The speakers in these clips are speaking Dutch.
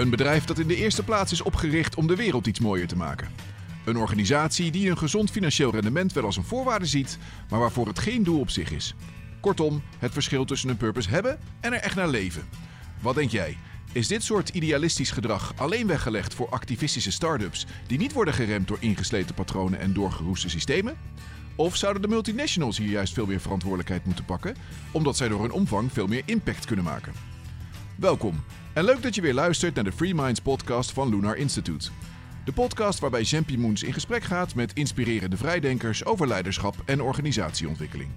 Een bedrijf dat in de eerste plaats is opgericht om de wereld iets mooier te maken. Een organisatie die een gezond financieel rendement wel als een voorwaarde ziet, maar waarvoor het geen doel op zich is. Kortom, het verschil tussen een purpose hebben en er echt naar leven. Wat denk jij? Is dit soort idealistisch gedrag alleen weggelegd voor activistische start-ups die niet worden geremd door ingesleten patronen en doorgeroeste systemen? Of zouden de multinationals hier juist veel meer verantwoordelijkheid moeten pakken, omdat zij door hun omvang veel meer impact kunnen maken? Welkom en leuk dat je weer luistert naar de Free Minds podcast van Lunar Institute. De podcast waarbij Jean Moens in gesprek gaat met inspirerende vrijdenkers over leiderschap en organisatieontwikkeling.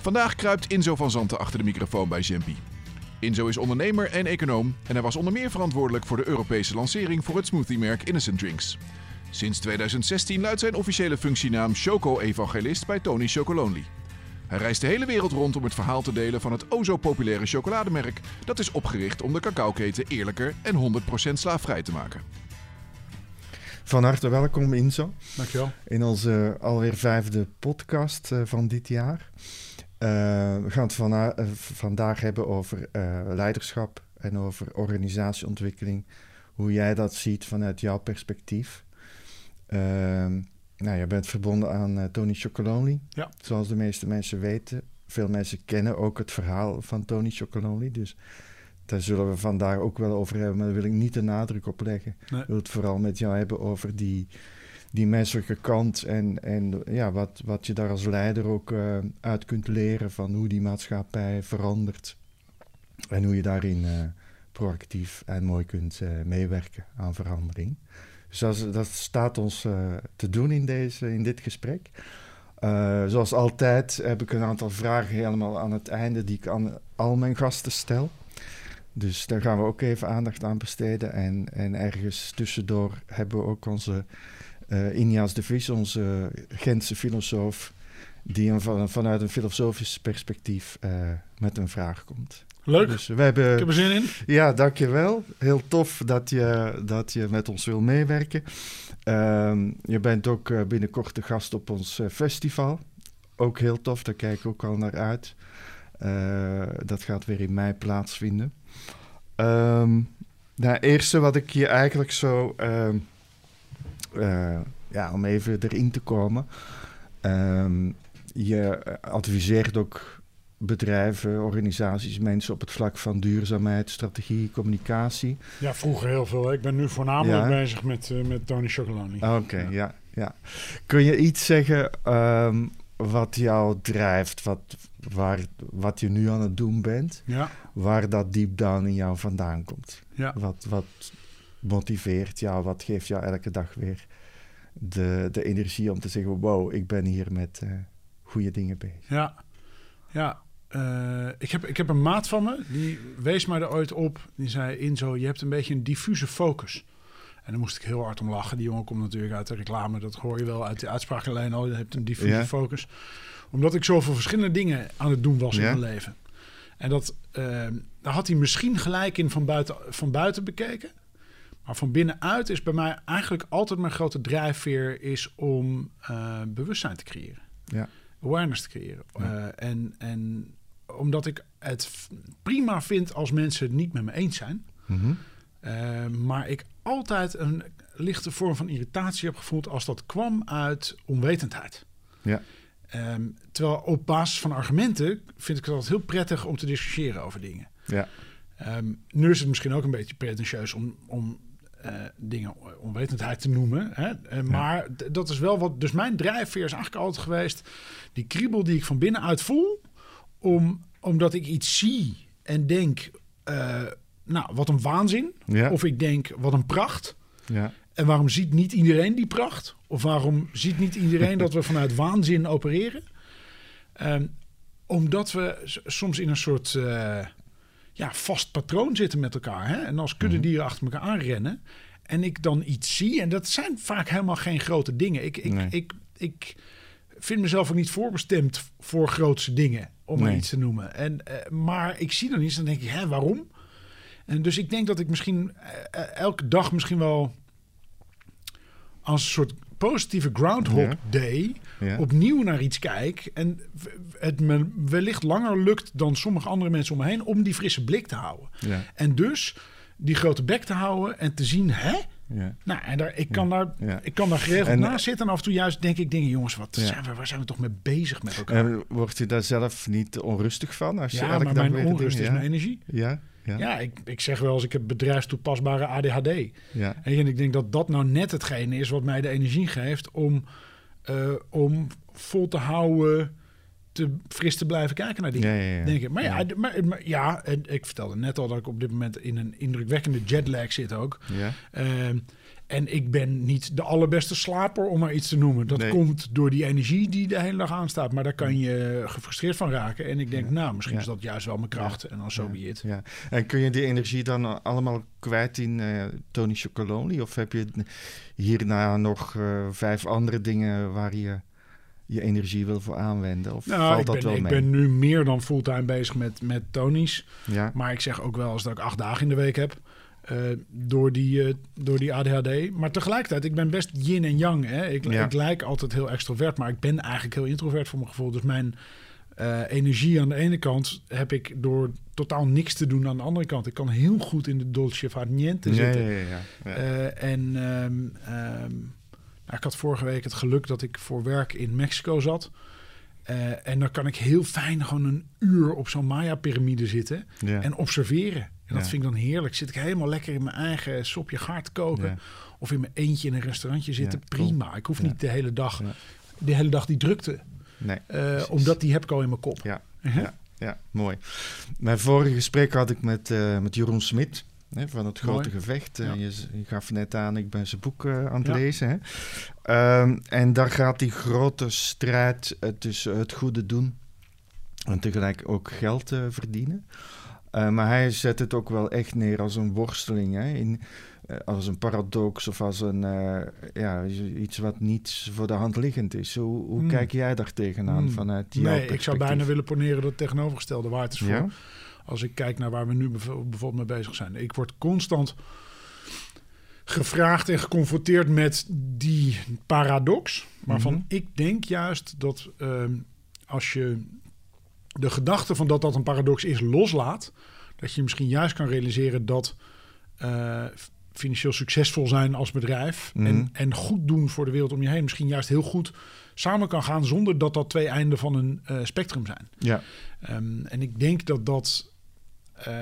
Vandaag kruipt Inzo van Zanten achter de microfoon bij Jempi. Inzo is ondernemer en econoom en hij was onder meer verantwoordelijk voor de Europese lancering voor het smoothie-merk Innocent Drinks. Sinds 2016 luidt zijn officiële functienaam Choco-evangelist bij Tony Chocolonely. Hij reist de hele wereld rond om het verhaal te delen van het o zo populaire chocolademerk dat is opgericht om de cacaoketen eerlijker en 100% slaafvrij te maken. Van harte welkom Inzo. Dankjewel. In onze alweer vijfde podcast uh, van dit jaar. Uh, we gaan het uh, vandaag hebben over leiderschap en over organisatieontwikkeling. Hoe jij dat ziet vanuit jouw perspectief. Nou, je bent verbonden aan Tony Chocolonely. Ja. Zoals de meeste mensen weten. Veel mensen kennen ook het verhaal van Tony Chocolonely. Dus daar zullen we vandaag ook wel over hebben, maar daar wil ik niet de nadruk op leggen. Nee. Ik wil het vooral met jou hebben over die, die menselijke kant en, en ja, wat, wat je daar als leider ook uh, uit kunt leren van hoe die maatschappij verandert. En hoe je daarin uh, proactief en mooi kunt meewerken aan verandering. Dus dat, staat ons te doen in, deze, in dit gesprek. zoals altijd heb ik een aantal vragen helemaal aan het einde die ik aan al mijn gasten stel. Dus daar gaan we ook even aandacht aan besteden. En, en ergens tussendoor hebben we ook onze uh, Inja's de Vries, onze Gentse filosoof, die een, van, vanuit een filosofisch perspectief met een vraag komt. Leuk. Dus we hebben, ik heb er zin in. Ja, dankjewel. Heel tof dat je, dat je met ons wil meewerken. Uh, je bent ook uh, binnenkort de gast op ons festival. Ook heel tof, daar kijk ik ook al naar uit. dat gaat weer in mei plaatsvinden. Um, nou, het eerste wat ik hier eigenlijk zo... Uh, ja, om even erin te komen. Um, je adviseert ook bedrijven, organisaties, mensen op het vlak van duurzaamheid, strategie, communicatie. Ja, vroeger heel veel. Ik ben nu voornamelijk ja. bezig met, uh, met Tony Chocoloni. Oké, okay, ja. ja. Ja, Kun je iets zeggen um, wat jou drijft, wat, waar, wat je nu aan het doen bent, ja. waar dat deep down in jou vandaan komt. Ja. Wat, wat motiveert jou, wat geeft jou elke dag weer de, de energie om te zeggen: Wow, ik ben hier met uh, goede dingen bezig. Ja, ja. Uh, ik, heb, ik heb een maat van me, die wees mij er ooit op. Die zei: Inzo, je hebt een beetje een diffuse focus. En dan moest ik heel hard om lachen. Die jongen komt natuurlijk uit de reclame. Dat hoor je wel uit de uitspraak alleen al. Je hebt een diffuse Ja. focus. Omdat ik zoveel verschillende dingen aan het doen was Ja. in mijn leven. En dat, eh, daar had hij misschien gelijk in van buiten, van buiten bekeken. Maar van binnenuit is bij mij eigenlijk altijd mijn grote drijfveer... is om eh, bewustzijn te creëren. Ja. Awareness te creëren. Ja. Eh, en, en omdat ik het prima vind als mensen het niet met me eens zijn... Mhm. Uh, maar ik altijd een lichte vorm van irritatie heb gevoeld als dat kwam uit onwetendheid. Ja. Um, terwijl op basis van argumenten vind ik het altijd heel prettig om te discussiëren over dingen. Ja. Um, nu is het misschien ook een beetje pretentieus om, om uh, dingen onwetendheid te noemen. Hè? Uh, maar dat is wel wat. Dus mijn drijfveer is eigenlijk altijd geweest. Die kriebel die ik van binnenuit voel. Om, omdat ik iets zie en denk. Uh, nou, wat een waanzin. Ja. Of ik denk, wat een pracht. Ja. En waarom ziet niet iedereen die pracht? Of waarom ziet niet iedereen dat we vanuit waanzin opereren? Um, omdat we soms in een soort uh, ja, vast patroon zitten met elkaar. Hè? En als kuddedieren achter elkaar aanrennen. En ik dan iets zie. En dat zijn vaak helemaal geen grote dingen. Ik, ik, Nee. ik, ik vind mezelf ook niet voorbestemd voor grootste dingen. Om maar Nee. iets te noemen. En, uh, maar ik zie dan iets en dan denk ik, hè, waarom? En dus ik denk dat ik misschien uh, elke dag misschien wel als een soort positieve Groundhog Ja. Day Ja. opnieuw naar iets kijk. En het me wellicht langer lukt dan sommige andere mensen om me heen om die frisse blik te houden. Ja. En dus die grote bek te houden en te zien, hè? Ja. Nou, en daar, ik, kan daar, ik kan daar geregeld En- naast zitten. En af en toe juist denk ik dingen, jongens, wat zijn we, waar zijn we toch mee bezig met elkaar? En word je daar zelf niet onrustig van? Als je ja, maar mijn onrust is mijn energie. Ja, ja, Ja, ik, ik zeg wel eens, ik heb bedrijfstoepasbare ADHD. ja. En ik denk dat dat nou net hetgene is wat mij de energie geeft om, eh, om vol te houden, te fris te blijven kijken naar dingen. Ja, ja, ja. Denk ik. Maar ja, Maar, maar ja, en ik vertelde net al dat ik op dit moment in een indrukwekkende jetlag zit ook. Ja. Ehm, en ik ben niet de allerbeste slaper, om maar iets te noemen. Dat Nee. komt door die energie die de hele dag aanstaat. Maar daar kan je gefrustreerd van raken. En ik denk, nou, misschien Ja. is dat juist wel mijn kracht. En dan zo it. Ja. En kun je die energie dan allemaal kwijt in eh, Tony Chocolonely? Of heb je hierna nog eh, vijf andere dingen waar je je energie wil voor aanwenden? Of Nou, valt ik dat ben, wel ik mee? ben nu meer dan fulltime bezig met, met Tony's. Ja, Maar ik zeg ook wel eens dat ik acht dagen in de week heb. eh, door, die, eh, door die ADHD. Maar tegelijkertijd, ik ben best yin en yang. Hè? Ik, Ja. ik lijk altijd heel extrovert, maar ik ben eigenlijk heel introvert voor mijn gevoel. Dus mijn eh, energie aan de ene kant heb ik door totaal niks te doen aan de andere kant. Ik kan heel goed in de dolce far niente zitten. ja, ja, en ehm, ehm, nou, ik had vorige week het geluk dat ik voor werk in Mexico zat. Eh, en dan kan ik heel fijn gewoon een uur op zo'n Maya-pyramide zitten Ja. en observeren. En dat Ja. vind ik dan heerlijk. Zit ik helemaal lekker in mijn eigen sopje gaar te koken. Ja. Of in mijn eentje in een restaurantje zitten. Prima. Ik hoef niet de hele dag, de hele dag die drukte. Nee. Eh, omdat die heb ik al in mijn kop. Ja, Uh-huh. ja, ja, mooi. Mijn vorige gesprek had ik met, eh, met Jeroen Smit hè, van het Grote Mooi. Gevecht. Eh, Ja. je, je gaf net aan, ik ben zijn boek eh, aan het Ja. lezen. Hè. Ehm, en daar gaat die grote strijd eh, tussen het goede doen en tegelijk ook geld verdienen. Maar hij zet het ook wel echt neer als een worsteling, hè, in, als een paradox of als een, ja, iets wat niet voor de hand liggend is. Hoe, hoe Hmm. kijk jij daar tegenaan Hmm. vanuit jouw Nee, ik zou bijna willen poneren dat het tegenovergestelde waard is voor. Ja? Als ik kijk naar waar we nu bijvoorbeeld mee bezig zijn. Ik word constant gevraagd en geconfronteerd met die paradox. Waarvan Mhm. ik denk juist dat ehm, als je de gedachte van dat dat een paradox is loslaat, dat je misschien juist kan realiseren dat eh, financieel succesvol zijn als bedrijf Mhm. en, en goed doen voor de wereld om je heen misschien juist heel goed samen kan gaan zonder dat dat twee einden van een eh, spectrum zijn. Ja, Ehm, en ik denk dat dat, eh,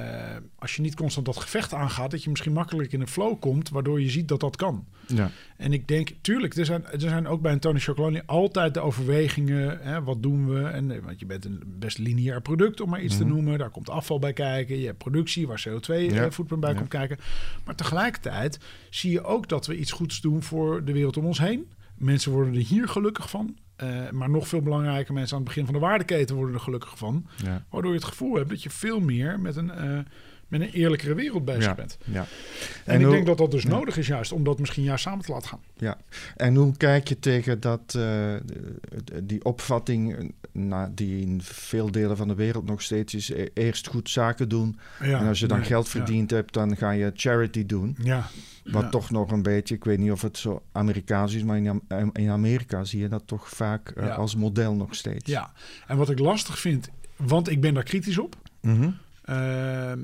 als je niet constant dat gevecht aangaat, dat je misschien makkelijk in een flow komt, waardoor je ziet dat dat kan. ja, En ik denk, tuurlijk, er zijn, er zijn ook bij een Tony Chocolonely altijd de overwegingen. Hè, wat doen we? En, eh, want je bent een best lineair product, om maar iets te Mhm. noemen. Daar komt afval bij kijken. Je hebt productie waar CO2-voetprint Ja. bij Ja. komt kijken. Maar tegelijkertijd zie je ook dat we iets goeds doen voor de wereld om ons heen. Mensen worden er hier gelukkig van. Eh, maar nog veel belangrijker, mensen aan het begin van de waardeketen worden er gelukkig van. ja, Waardoor je het gevoel hebt dat je veel meer met een, eh, met een eerlijkere wereld bezig Ja. bent. ja. En, ik hoe- denk dat dat dus ja. nodig is juist, om dat misschien juist samen te laten gaan. Ja, en hoe kijk je tegen dat, eh, die opvatting, eh, nou, die in veel delen van de wereld nog steeds is, e- eerst goed zaken doen. Ja, en als je dan nee, geld verdiend hebt, dan ga je charity doen. Ja. Wat toch nog een beetje, ik weet niet of het zo Amerikaans is, maar in, Am- in Amerika zie je dat toch vaak eh, als model nog steeds. Ja, en wat ik lastig vind, want ik ben daar kritisch op. Mhm. Ehm,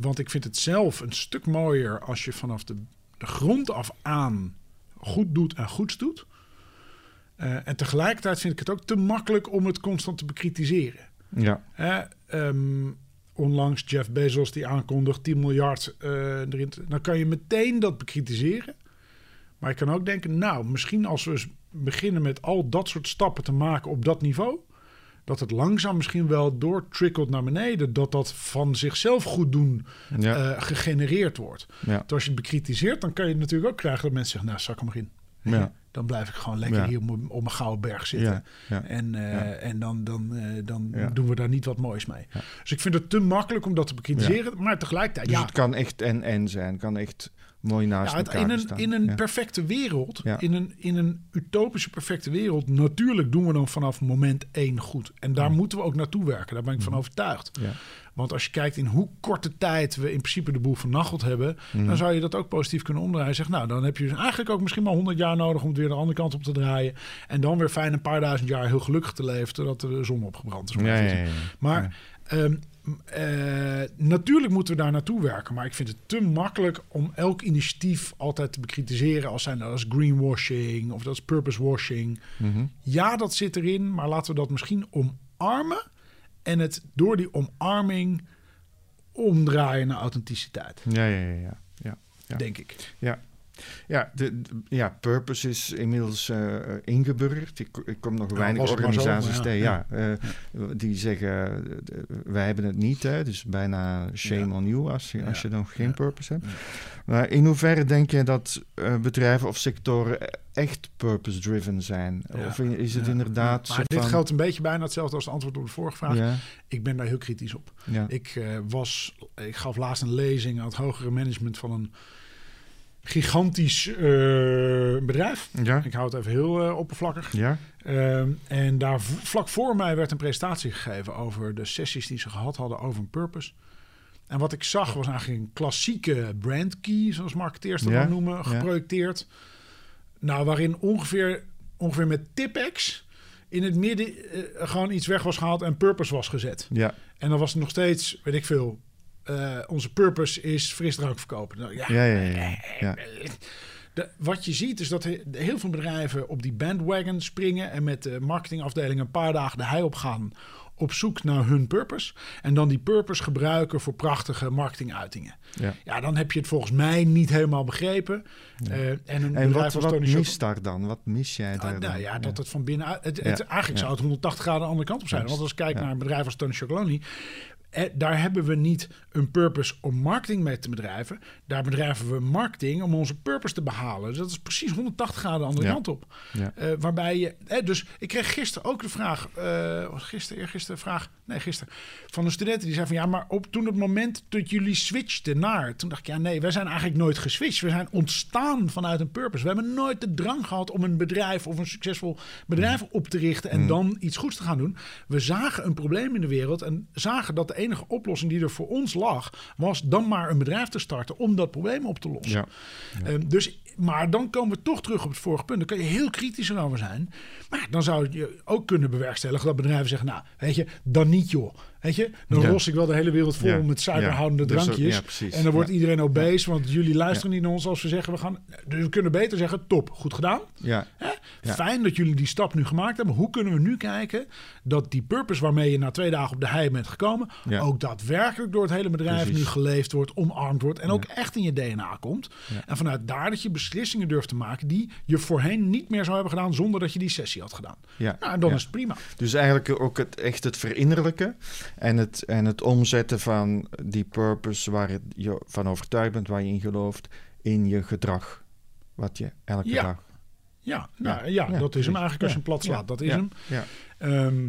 want ik vind het zelf een stuk mooier als je vanaf de, de grond af aan goed doet en goeds doet. Eh, en tegelijkertijd vind ik het ook te makkelijk om het constant te bekritiseren. ja, ehm, onlangs Jeff Bezos die aankondigt 10 miljard eh, erin. te- Dan kan je meteen dat bekritiseren. Maar je kan ook denken, nou, misschien als we beginnen met al dat soort stappen te maken op dat niveau, dat het langzaam misschien wel doortrickelt naar beneden, dat dat van zichzelf goed doen ja, eh, gegenereerd wordt. ja, Dus als je het bekritiseert, dan kan je natuurlijk ook krijgen dat mensen zeggen, nou, zak hem maar in. ja, Dan blijf ik gewoon lekker hier op mijn- op mijn gouden berg zitten. En, eh, en dan, dan, eh, dan doen we daar niet wat moois mee. Dus ik vind het te makkelijk om dat te bekritiseren. Maar tegelijkertijd, Dus ja, het kan echt en-en zijn, het kan echt mooi naast ja, elkaar in een, staan. in een ja. perfecte wereld, Ja. in, een, in een utopische perfecte wereld, natuurlijk doen we dan vanaf moment één goed. En daar moeten we ook naartoe werken. Daar ben ik van overtuigd. Ja. Want als je kijkt in hoe korte tijd we in principe de boel vernacheld hebben, Mhm. dan zou je dat ook positief kunnen omdraaien. Zeg, nou, dan heb je dus eigenlijk ook misschien maar 100 jaar nodig om het weer de andere kant op te draaien. En dan weer fijn een paar duizend jaar heel gelukkig te leven, totdat de zon opgebrand is. Maar Ja. Eh, natuurlijk moeten we daar naartoe werken, maar ik vind het te makkelijk om elk initiatief altijd te bekritiseren als zijn dat als greenwashing of dat is purpose washing. Mhm. Ja, dat zit erin, maar laten we dat misschien omarmen en het door die omarming omdraaien naar authenticiteit, Ja, ja, ja. ja. ja. Ja. denk ik. Ja, de, de- ja, Purpose is inmiddels eh ingeburgerd. Ik, ik kom nog Ja, weinig maar organisaties maar tegen. ja, Ja, eh, die zeggen, eh, wij hebben het niet. Hè, dus bijna shame Ja. on you als je, als Ja. je dan geen Ja. purpose hebt. Ja. Maar in hoeverre denk je dat bedrijven of sectoren echt purpose-driven zijn? Ja. Of is het Ja. inderdaad Maar zo dit van- geldt een beetje bijna hetzelfde als het antwoord op de vorige vraag. Ja, Ik ben daar heel kritisch op. ja. Ik, was, ik gaf laatst een lezing aan het hogere management van een gigantisch eh, bedrijf. ja, Ik hou het even heel eh, oppervlakkig. ja, Ehm, en daar vlak voor mij werd een presentatie gegeven over de sessies die ze gehad hadden over een purpose. En wat ik zag was eigenlijk een klassieke brand key, zoals marketeers dat Ja, noemen, ja. geprojecteerd. Nou, waarin ongeveer, ongeveer met Tipex in het midden eh, gewoon iets weg was gehaald en purpose was gezet. ja, En dan was het nog steeds, weet ik veel, eh, onze purpose is frisdrank verkopen. Nou, ja, ja, ja, ja, ja. de- wat je ziet is dat he- heel veel bedrijven op die bandwagon springen en met de marketingafdeling een paar dagen de hei op gaan op zoek naar hun purpose. En dan die purpose gebruiken voor prachtige marketinguitingen. ja. Ja, dan heb je het volgens mij niet helemaal begrepen. Eh, en een En bedrijf wat, wat mist daar dan? Wat mis jij daar Ah, dan? nou ja, dat het van binnenuit... Het, eigenlijk zou het 180 graden de andere kant op zijn. Want als ik kijk naar een bedrijf als Tony Chocolonely... Eh, daar hebben we niet een purpose om marketing mee te bedrijven. Daar bedrijven we marketing om onze purpose te behalen. Dus dat is precies 180 graden de andere Ja. kant op. Ja. Eh, waarbij je... eh, dus ik kreeg gisteren ook de vraag... was gisteren, eergisteren vraag... Nee, gisteren. Van een student die zei van... Ja, maar op toen het moment dat jullie switchten naar... Toen dacht ik, ja nee, wij zijn eigenlijk nooit geswitcht. We zijn ontstaan vanuit een purpose. We hebben nooit de drang gehad om een bedrijf... of een succesvol bedrijf Mm. op te richten... en dan iets goeds te gaan doen. We zagen een probleem in de wereld... en zagen dat de enige oplossing die er voor ons lag... was dan maar een bedrijf te starten... om dat probleem op te lossen. Ja. Ehm, dus, maar dan komen we toch terug op het vorige punt. Daar kan je heel kritisch over zijn. Maar dan zou je ook kunnen bewerkstelligen dat bedrijven zeggen... nou, weet je, dan niet joh. Weet je, dan Ja. ros ik wel de hele wereld vol Ja. met suikerhoudende Ja. Dus drankjes. en dan wordt iedereen obese, want jullie luisteren niet naar ons als we zeggen... we gaan. Dus we kunnen beter zeggen, top, goed gedaan. Ja. Fijn dat jullie die stap nu gemaakt hebben. Hoe kunnen we nu kijken dat die purpose waarmee je na twee dagen op de hei bent gekomen, ook daadwerkelijk door het hele bedrijf Precies. nu geleefd wordt, omarmd wordt en ook echt in je DNA komt. En vanuit daar dat je beslissingen durft te maken die je voorheen niet meer zou hebben gedaan zonder dat je die sessie had gedaan. ja. Nou, en dan ja. is het prima. Dus eigenlijk ook het, echt het verinnerlijken en het, en het omzetten van die purpose waar je van overtuigd bent, waar je in gelooft, in je gedrag. Wat je elke Ja. dag. Ja, nou, ja, Ja, dat is hem eigenlijk als je Ja. hem plat slaat. Ja. Dat is Ja. hem. Ja, Ehm,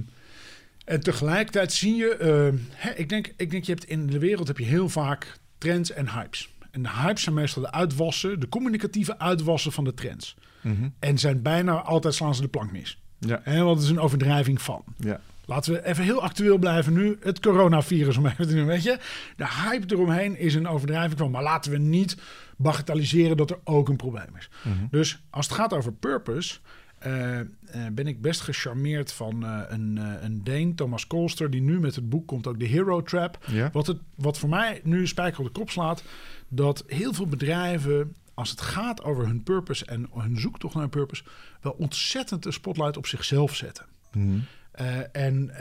en tegelijkertijd zie je, ehm, hè, ik, denk, ik denk je hebt in de wereld heb je heel vaak trends en hypes. En de hypes zijn meestal de uitwassen, de communicatieve uitwassen van de trends. Mhm. En zijn bijna altijd slaan ze de plank mis. ja, want het is een overdrijving van. ja. Laten we even heel actueel blijven nu. Het coronavirus, om even te doen, weet je. De hype eromheen is een overdrijving van. Maar laten we niet bagatelliseren dat er ook een probleem is. Mhm. Dus als het gaat over purpose... eh, eh, ben ik best gecharmeerd van eh, een, eh, een Deen, Thomas Kolster... die nu met het boek komt, ook de Hero Trap. Ja. Wat, het, wat voor mij nu een spijker op de kop slaat... dat heel veel bedrijven, als het gaat over hun purpose... en hun zoektocht naar een purpose... wel ontzettend de spotlight op zichzelf zetten. Mhm. En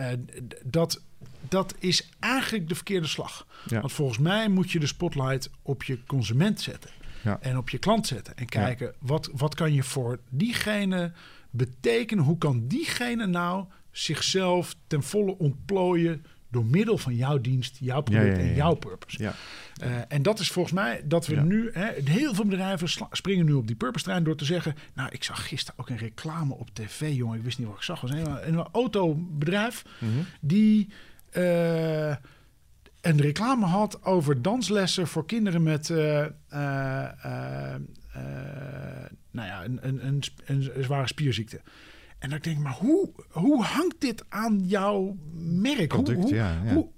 dat, dat is eigenlijk de verkeerde slag. Ja. Want volgens mij moet je de spotlight op je consument zetten. Ja. En op je klant zetten. En kijken, wat, wat kan je voor diegene betekenen? Hoe kan diegene nou zichzelf ten volle ontplooien... door middel van jouw dienst, jouw product ja, ja, en jouw purpose. Ja. Eh, en dat is volgens mij dat we nu... Hè, heel veel bedrijven springen nu op die purpose-trein door te zeggen... nou, ik zag gisteren ook een reclame op tv, jongen. Ik wist niet wat ik zag. Was een, een autobedrijf Mhm. die... eh, een reclame had over danslessen voor kinderen met... eh, nou ja, een, een, een, een, zware spierziekte. En dan denk ik, maar hoe, hoe hangt dit aan jouw merk? Product, hoe, hoe, ja, ja. hoe-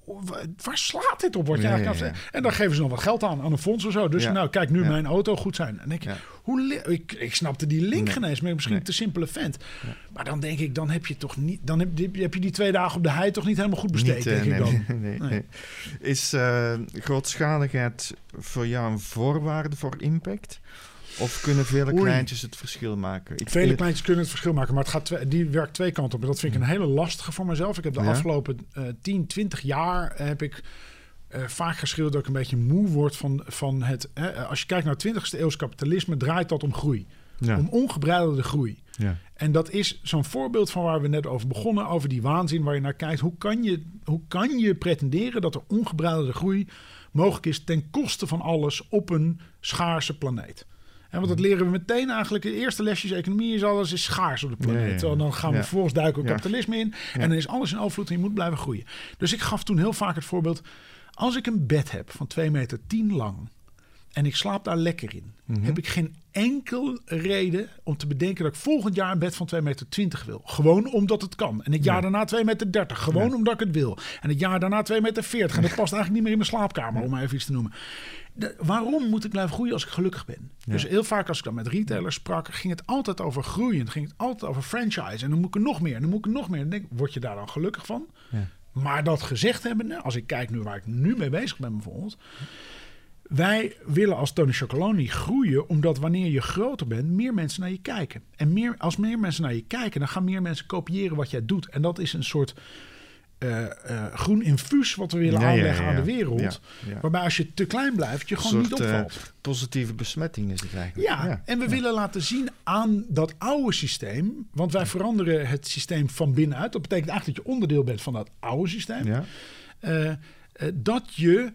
waar slaat dit op? Wat je Ja, ja? En dan geven ze nog wat geld aan, aan een fonds of zo. Dus nou, kijk, nu mijn auto goed zijn. En denk ik. Hoe ik, ik snapte die link Nee. geen eens, maar misschien Nee. te simpele vent. Maar dan denk ik, dan heb je toch niet, dan heb, heb je die twee dagen op de hei toch niet helemaal goed besteed, Niet, eh, denk ik nee, dan. nee. Is eh, grootschaligheid voor jou een voorwaarde voor impact? Of kunnen vele Oei. kleintjes het verschil maken? Ik, Vele eh, kleintjes kunnen het verschil maken, maar het gaat twee- die werkt twee kanten op. En dat vind ik een hele lastige voor mezelf. Ik heb de Ja? afgelopen eh 10, 20 jaar heb ik eh, vaak geschreeuwd dat ik een beetje moe word van, van het... eh, als je kijkt naar het 20e eeuws kapitalisme, draait dat om groei. Ja, Om ongebreidelde groei. ja, En dat is zo'n voorbeeld van waar we net over begonnen, over die waanzin waar je naar kijkt. Hoe kan je, hoe kan je pretenderen dat er ongebreidelde groei mogelijk is ten koste van alles op een schaarse planeet? En want dat leren we meteen eigenlijk. De eerste lesjes economie is alles is schaars op de planeet. Ja, ja, ja. En dan gaan we vervolgens duiken we kapitalisme in. En dan is alles in overvloed en je moet blijven groeien. Dus ik gaf toen heel vaak het voorbeeld. Als ik een bed heb van 2 meter 10 lang en ik slaap daar lekker in, Mhm. heb ik geen enkel reden om te bedenken dat ik volgend jaar een bed van 2 meter 20 wil. Gewoon omdat het kan. En het jaar Ja. daarna 2 meter 30. Gewoon omdat ik het wil. En het jaar daarna 2 meter 40. En dat past eigenlijk niet meer in mijn slaapkamer, om maar even iets te noemen. De- waarom moet ik blijven groeien als ik gelukkig ben? Dus heel vaak als ik dan met retailers sprak, ging het altijd over groeien. Ging het altijd over franchise. En dan moet ik er nog meer. En dan moet ik er nog meer. En dan denk ik, word je daar dan gelukkig van? Ja. Maar dat gezegd hebbende, als ik kijk nu waar ik nu mee bezig ben bijvoorbeeld. Wij willen als Tony Chocoloni groeien omdat wanneer je groter bent, meer mensen naar je kijken. En meer, als meer mensen naar je kijken, dan gaan meer mensen kopiëren wat jij doet. En dat is een soort eh, eh, groen infuus wat we willen Ja, aanleggen ja, aan de wereld. Waarbij als je te klein blijft, je gewoon soort, niet eh, opvalt. positieve besmetting is het eigenlijk. Ja, en we willen laten zien aan dat oude systeem. Want wij veranderen het systeem van binnenuit. Dat betekent eigenlijk dat je onderdeel bent van dat oude systeem. Ja, dat je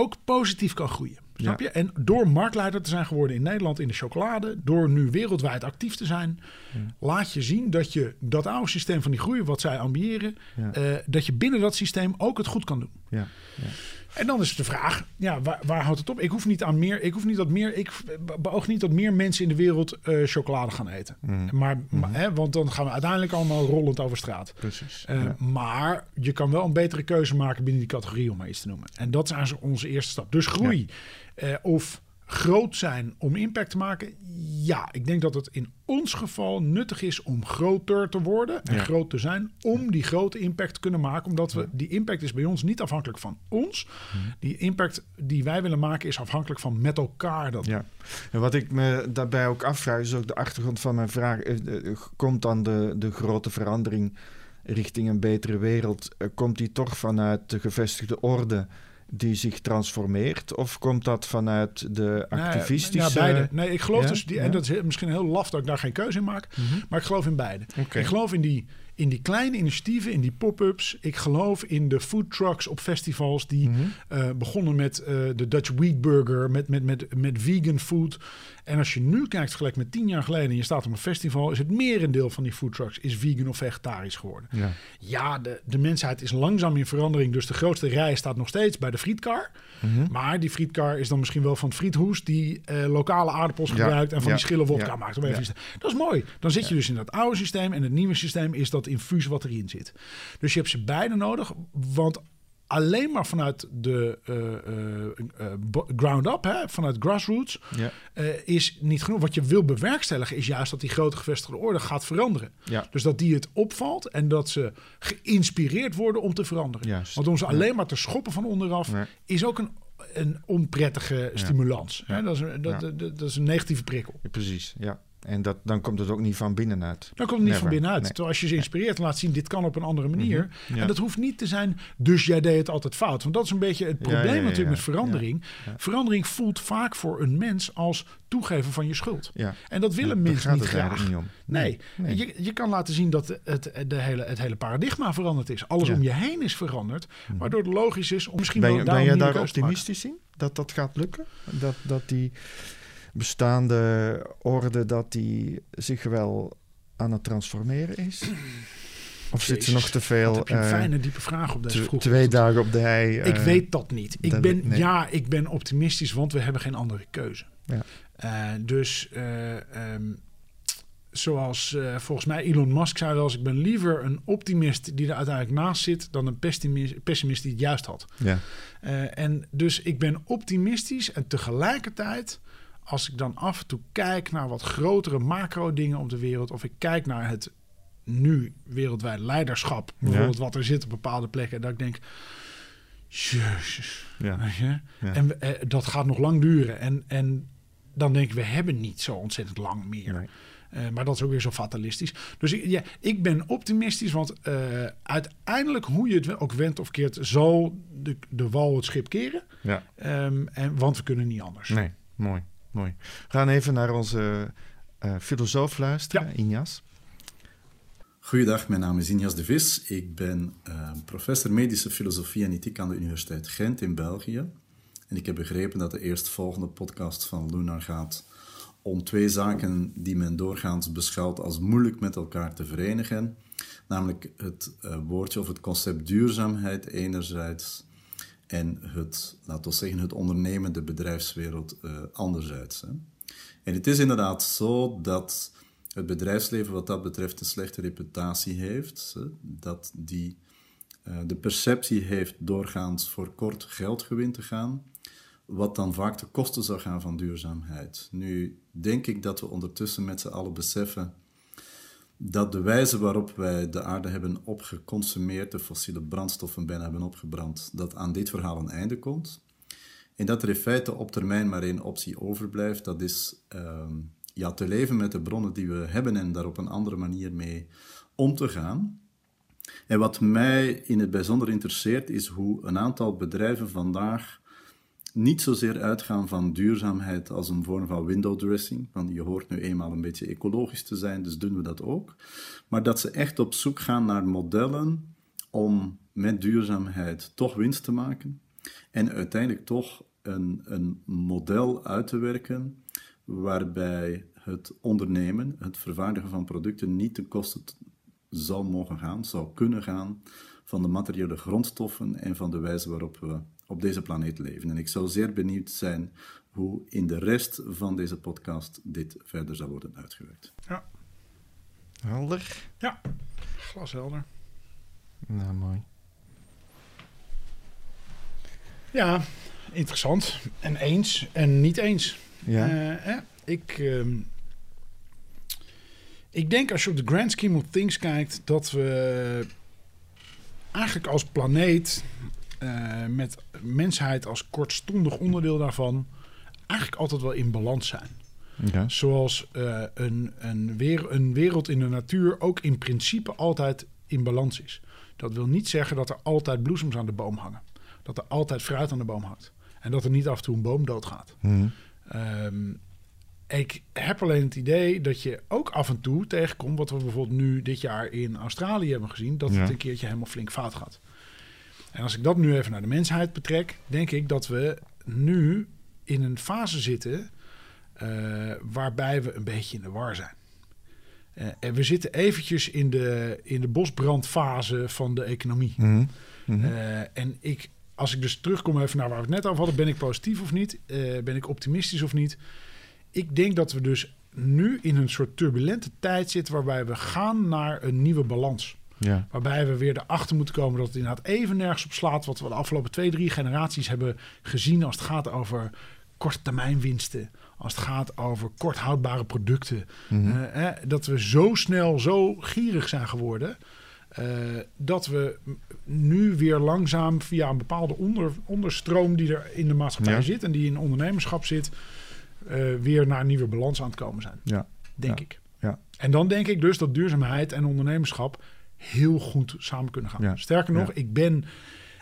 ook positief kan groeien. Snap Ja. je? En door marktleider te zijn geworden in Nederland in de chocolade, door nu wereldwijd actief te zijn, laat je zien dat je dat oude systeem van die groei, wat zij ambiëren, Ja. eh, dat je binnen dat systeem ook het goed kan doen. ja, ja. En dan is de vraag, ja, waar, waar houdt het op? Ik hoef niet aan meer, ik hoef niet dat meer, ik beoog niet dat meer mensen in de wereld eh, chocolade gaan eten. Mhm. Maar, maar, hè, want dan gaan we uiteindelijk allemaal rollend over straat. precies. Eh, ja. Maar je kan wel een betere keuze maken binnen die categorie, om maar iets te noemen. En dat is onze eerste stap. Dus groei eh, of groot zijn om impact te maken. Ja, ik denk dat het in ons geval nuttig is om groter te worden en Ja. groot te zijn. Om die grote impact te kunnen maken. Omdat we, die impact is bij ons niet afhankelijk van ons. Mhm. Die impact die wij willen maken is afhankelijk van met elkaar dat Ja, en wat ik me daarbij ook afvraag, is ook de achtergrond van mijn vraag. eh, eh, Komt dan de, de grote verandering richting een betere wereld, eh, komt die toch vanuit de gevestigde orde die zich transformeert? Of komt dat vanuit de Nee, activistische... ja, beide. Nee, ik geloof Ja? dus, die, en dat is misschien heel laf dat ik daar geen keuze in maak, maar ik geloof in beide. Ik geloof in die, in die kleine initiatieven, in die pop-ups. Ik geloof in de food trucks op festivals die Mhm. eh, begonnen met eh, de Dutch Wheat Burger, met, met, met, met vegan food. En als je nu kijkt, gelijk met tien jaar geleden, en je staat op een festival, is het merendeel van die food trucks is vegan of vegetarisch geworden. Ja. Ja, de, de mensheid is langzaam in verandering. Dus de grootste rij staat nog steeds bij de frietkar. Mhm. Maar die frietkar is dan misschien wel van friethoes... die eh, lokale aardappels Ja, gebruikt en van ja, die schillen wodka maakt. Om even Dat is mooi. Dan zit je dus in dat oude systeem... en het nieuwe systeem is dat infuus wat erin zit. Dus je hebt ze beide nodig. Want alleen maar vanuit de bo- ground-up, hè, vanuit grassroots... Ja. is niet genoeg. Wat je wil bewerkstelligen is juist dat die grote gevestigde orde gaat veranderen. Ja. Dus dat die het opvalt en dat ze geïnspireerd worden om te veranderen. Juist. Want om ze alleen maar te schoppen van onderaf Nee. is ook een, een onprettige stimulans. Hè? Dat, is een, dat, dat, dat is een negatieve prikkel. Ja, precies, ja. En dat, dan komt het ook niet van binnenuit. Dan komt het niet van binnenuit. Nee. Terwijl als je ze inspireert en laat zien, dit kan op een andere manier. Mhm. Ja. En dat hoeft niet te zijn, dus jij deed het altijd fout. Want dat is een beetje het probleem ja, ja, natuurlijk met verandering. Verandering voelt vaak voor een mens als toegeven van je schuld. En dat willen mensen niet graag. niet om. Nee, Nee. Je, je kan laten zien dat het, de hele, het hele paradigma veranderd is. Alles om je heen is veranderd. Waardoor het logisch is om misschien Ben, wel ben je nieuwe daar optimistisch in? Dat dat gaat lukken? Dat, dat die bestaande orde dat die zich wel aan het transformeren is? Of zit ze nog te veel... Heb je een eh, fijne diepe vraag op deze vroege twee dagen op de hei. Ik eh, weet dat niet. Ik dat- ben, nee. Ja, ik ben optimistisch, want we hebben geen andere keuze. Ja. Eh, dus eh, ehm, zoals volgens mij Elon Musk zei wel eens... ik ben liever een optimist die er uiteindelijk naast zit... dan een pessimist, pessimist die het juist had. Ja. En dus ik ben optimistisch en tegelijkertijd... als ik dan af en toe kijk naar wat grotere macro dingen op de wereld, of ik kijk naar het nu wereldwijd leiderschap, bijvoorbeeld wat er zit op bepaalde plekken, dat ik denk, jezus, Ja. weet je? Ja. En eh, dat gaat nog lang duren. En, en dan denk ik, we hebben niet zo ontzettend lang meer. Nee. Eh, maar dat is ook weer zo fatalistisch. Dus ik, ja, ik ben optimistisch, want eh, uiteindelijk, hoe je het ook wendt of keert, zal de, de wal het schip keren. Ja. Ehm, en, want we kunnen niet anders. Nee, mooi, mooi. We gaan even naar onze eh, filosoof luisteren, Ja. Injas. Goeiedag, mijn naam is Injas de Vis. Ik ben eh, professor medische filosofie en ethiek aan de Universiteit Gent in België. En ik heb begrepen dat de eerstvolgende podcast van Lunar gaat om twee zaken die men doorgaans beschouwt als moeilijk met elkaar te verenigen. Namelijk het eh, woordje of het concept duurzaamheid enerzijds en het, laten we zeggen, het ondernemende bedrijfswereld eh, anderzijds. En het is inderdaad zo dat het bedrijfsleven wat dat betreft een slechte reputatie heeft. hè, Dat die eh, de perceptie heeft doorgaans voor kort geldgewin te gaan, wat dan vaak de kosten zou gaan van duurzaamheid. Nu denk ik dat we ondertussen met z'n allen beseffen dat de wijze waarop wij de aarde hebben opgeconsumeerd, de fossiele brandstoffen bijna hebben opgebrand, dat aan dit verhaal een einde komt. En dat er in feite op termijn maar één optie overblijft, dat is ehm, ja, te leven met de bronnen die we hebben en daar op een andere manier mee om te gaan. En wat mij in het bijzonder interesseert, is hoe een aantal bedrijven vandaag niet zozeer uitgaan van duurzaamheid als een vorm van window dressing, want je hoort nu eenmaal een beetje ecologisch te zijn, dus doen we dat ook. Maar dat ze echt op zoek gaan naar modellen om met duurzaamheid toch winst te maken en uiteindelijk toch een, een model uit te werken waarbij het ondernemen, het vervaardigen van producten niet ten koste zal mogen gaan, zou kunnen gaan van de materiële grondstoffen en van de wijze waarop we op deze planeet leven. En ik zou zeer benieuwd zijn hoe in de rest van deze podcast dit verder zal worden uitgewerkt. Ja, Helder. ja. glashelder. Nou, mooi. Ja, interessant. En eens en niet eens. Ja. Eh, hè? Ik, ehm, ik denk als je op de grand scheme of things kijkt, dat we eigenlijk als planeet, eh, met mensheid als kortstondig onderdeel daarvan, eigenlijk altijd wel in balans zijn. ja. Zoals eh, een, een, weer, een wereld in de natuur ook in principe altijd in balans is. Dat wil niet zeggen dat er altijd bloesems aan de boom hangen. Dat er altijd fruit aan de boom hangt. En dat er niet af en toe een boom doodgaat. Mhm. Ehm, ik heb alleen het idee dat je ook af en toe tegenkomt... wat we bijvoorbeeld nu dit jaar in Australië hebben gezien... dat Ja. het een keertje helemaal flink fout gaat. En als ik dat nu even naar de mensheid betrek... denk ik dat we nu in een fase zitten... eh, waarbij we een beetje in de war zijn. Eh, en we zitten eventjes in de, in de bosbrandfase van de economie. Mhm. Mhm. Eh, en ik, als ik dus terugkom even naar waar we het net over hadden, ben ik positief of niet? Ben ik optimistisch of niet? Ik denk dat we dus nu in een soort turbulente tijd zitten waarbij we gaan naar een nieuwe balans. Ja. Waarbij we weer erachter moeten komen dat het inderdaad even nergens op slaat wat we de afgelopen twee, drie generaties hebben gezien als het gaat over korte termijn winsten. Als het gaat over kort houdbare producten. Mhm. Eh, eh, dat we zo snel, zo gierig zijn geworden. eh, dat we nu weer langzaam via een bepaalde onder, onderstroom die er in de maatschappij Ja. zit en die in ondernemerschap zit, eh, weer naar een nieuwe balans aan het komen zijn. Ja. Denk Ja. ik. Ja. En dan denk ik dus dat duurzaamheid en ondernemerschap heel goed samen kunnen gaan. Ja. Sterker nog, Ja. ik ben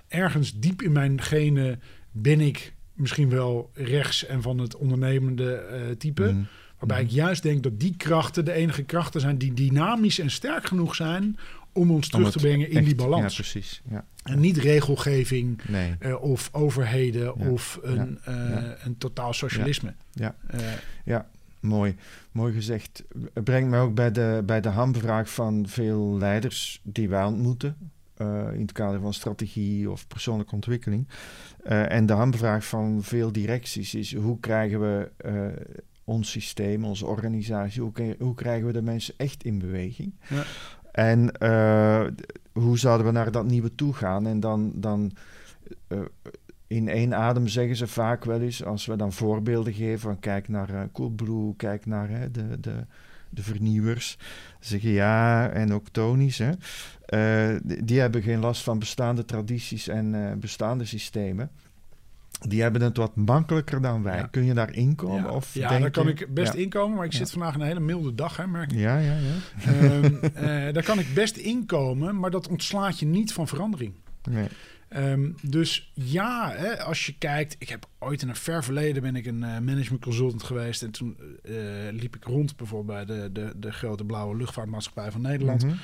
ergens diep in mijn genen ben ik misschien wel rechts en van het ondernemende eh, type. Mhm. Waarbij ik juist denk dat die krachten de enige krachten zijn die dynamisch en sterk genoeg zijn om ons terug te brengen in echt- die balans. Ja, precies. Ja. en niet regelgeving Nee. eh, of overheden of een, eh, een totaal socialisme. Ja. Ja, mooi. Mooi gezegd. Het brengt mij ook bij de, bij de hamvraag van veel leiders die wij ontmoeten. eh, in het kader van strategie of persoonlijke ontwikkeling. Eh, en de hamvraag van veel directies is: hoe krijgen we eh, ons systeem, onze organisatie, hoe, kri- hoe krijgen we de mensen echt in beweging? Ja. En hoe zouden we naar dat nieuwe toe gaan? En dan, dan in één adem zeggen ze vaak wel eens, als we dan voorbeelden geven, van kijk naar uh, Coolblue, kijk naar hè, de, de, de vernieuwers, zeggen ja, en ook Tony's, hè, uh, die, die, hebben geen last van bestaande tradities en uh, bestaande systemen. Die hebben het wat makkelijker dan wij. Kun je daar inkomen? Ja, of ja daar kan ik best inkomen. Maar ik zit vandaag een hele milde dag, hè, merk ik. Ja, ja, ja. Um, uh, daar kan ik best inkomen, maar dat ontslaat je niet van verandering. Nee. Um, dus ja, hè, als je kijkt, ik heb ooit in een ver verleden ben ik een uh, management consultant geweest en toen uh, liep ik rond bijvoorbeeld bij de, de, de grote blauwe luchtvaartmaatschappij van Nederland. Mhm.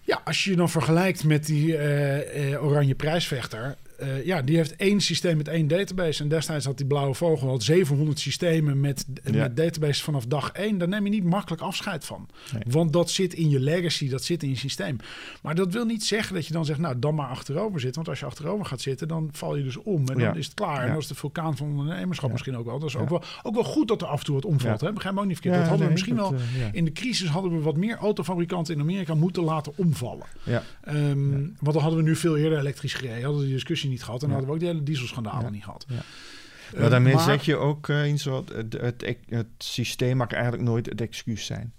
Ja, als je je dan vergelijkt met die uh, oranje prijsvechter, uh, ja, die heeft één systeem met één database. En destijds had die Blauwe Vogel had 700 systemen met, ja. met database vanaf dag één. Daar neem je niet makkelijk afscheid van. Nee. Want dat zit in je legacy, dat zit in je systeem. Maar dat wil niet zeggen dat je dan zegt, nou, dan maar achterover zitten. Want als je achterover gaat zitten, dan val je dus om. En dan is het klaar. En dat is de vulkaan van ondernemerschap misschien ook wel. Dat is ook, wel, ook wel goed dat er af en toe wat omvalt. Hè? Begrijp me ook niet verkeerd. Dat hadden we misschien dat, wel... eh. In de crisis hadden we wat meer autofabrikanten in Amerika moeten laten omvallen. Ja. Ja. Want dan hadden we nu veel eerder elektrisch gereden. Hadden we die discussie niet gehad. En Ja. hadden we ook die hele dieselschandalen Ja. niet gehad. Ja. Eh, Maar daarmee maar- zeg je ook eh, in zo, het, het, het, het systeem mag eigenlijk nooit het excuus zijn.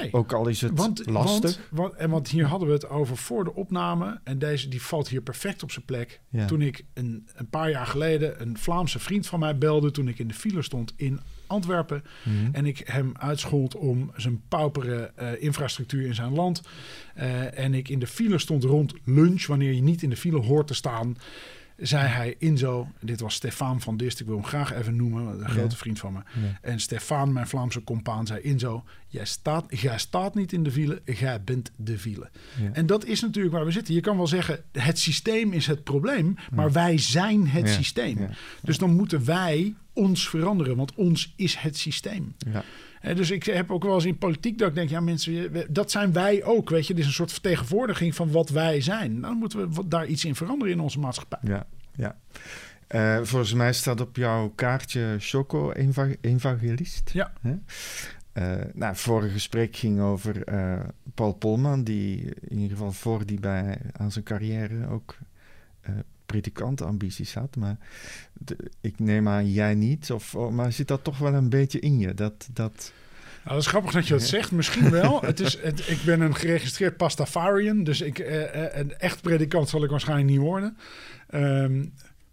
Nee. Ook al is het Want, lastig. Want, want, en want hier hadden we het over voor de opname. En deze die valt hier perfect op zijn plek. Ja. Toen ik een, een paar jaar geleden een Vlaamse vriend van mij belde. Toen ik in de file stond in Antwerpen. Mhm. En ik hem uitschold om zijn paupere eh, infrastructuur in zijn land. Eh, en ik in de file stond rond lunch, wanneer je niet in de file hoort te staan. Zei hij Inzo, dit was Stefan van Dist, ik wil hem graag even noemen, een grote vriend van me. Ja. En Stefan, mijn Vlaamse compaan, zei Inzo, jij staat, jij staat niet in de file, jij bent de file. Ja. En dat is natuurlijk waar we zitten. Je kan wel zeggen, het systeem is het probleem, maar wij zijn het systeem. Dus dan moeten wij ons veranderen, want ons is het systeem. Dus ik heb ook wel eens in politiek dat ik denk, ja mensen, dat zijn wij ook, weet je. Dit is een soort vertegenwoordiging van wat wij zijn. Dan moeten we daar iets in veranderen in onze maatschappij. Ja, ja. Eh, volgens mij staat op jouw kaartje Choco eva- Evangelist. Ja. Eh, nou, het vorige gesprek ging over eh, Paul Polman, die in ieder geval voor die bij aan zijn carrière ook predikantambities had. Maar de- ik neem aan jij niet. Of, oh, maar zit dat toch wel een beetje in je? Dat, dat, Nou, dat is grappig dat je dat zegt. Misschien wel. Het is, het, ik ben een geregistreerd pastafarian. Dus ik, eh, eh, een echt predikant zal ik waarschijnlijk niet worden. Ehm,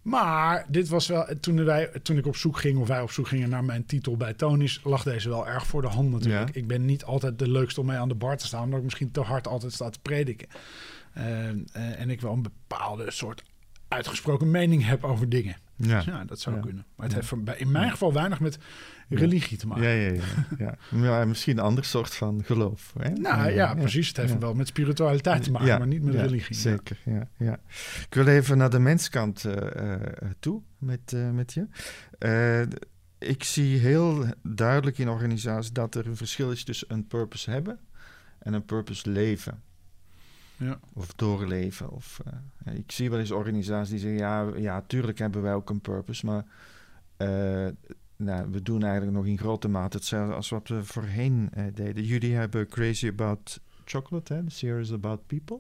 maar dit was wel, toen, wij, toen ik op zoek ging, of wij op zoek gingen naar mijn titel bij Tonis, lag deze wel erg voor de hand natuurlijk. Ja. Ik ben niet altijd de leukste om mee aan de bar te staan, omdat ik misschien te hard altijd sta te prediken. Ehm, eh, en ik wel een bepaalde soort uitgesproken mening heb over dingen. ja. Dus ja, dat zou Ja. kunnen. Maar het Ja. heeft in mijn geval weinig met religie te maken. Ja, ja, ja, ja. ja. Misschien een ander soort van geloof. Hè? Nou ja, precies. Het heeft ja. wel met spiritualiteit te maken, Ja, maar niet met ja, religie. Zeker, ja. ja. Ik wil even naar de menskant eh, eh, toe met, eh, met je. Eh, ik zie heel duidelijk in organisaties dat er een verschil is tussen een purpose hebben en een purpose leven. Ja. Of doorleven. Of, eh, ik zie wel eens organisaties die zeggen, ja, ja, tuurlijk hebben wij ook een purpose, maar eh, nou, we doen eigenlijk nog in grote mate hetzelfde als wat we voorheen eh, deden. Jullie hebben Crazy About Chocolate, hè, series About People.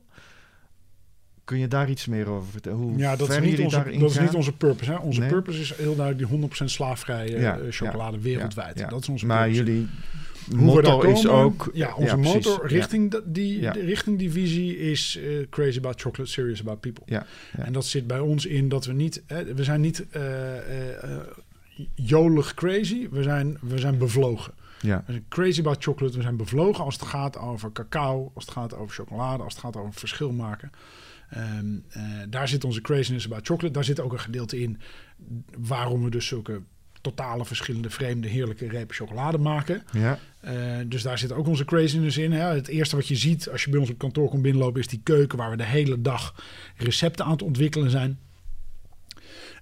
Kun je daar iets meer over vertellen? Hoe Ja, dat is, niet onze, dat is niet onze purpose. Hè? Onze Nee. purpose is heel duidelijk die 100% slaafvrije Ja, chocolade ja, wereldwijd. Ja, Dat is onze maar purpose. jullie motto is ook... Ja, onze motor richting, die, richting die visie is eh, Crazy About Chocolate, Serious About People. Ja. En dat zit bij ons in dat we niet... Hè, we zijn niet eh, eh, jolig crazy, we zijn, we zijn bevlogen. Ja, We zijn crazy about chocolate. We zijn bevlogen als het gaat over cacao, als het gaat over chocolade, als het gaat over verschil maken. Ehm, eh, daar zit onze craziness about chocolate. Daar zit ook een gedeelte in waarom we dus zulke totale verschillende vreemde heerlijke repen chocolade maken. ja, Eh, dus daar zit ook onze craziness in. Hè. Het eerste wat je ziet als je bij ons op kantoor komt binnenlopen is die keuken waar we de hele dag recepten aan het ontwikkelen zijn.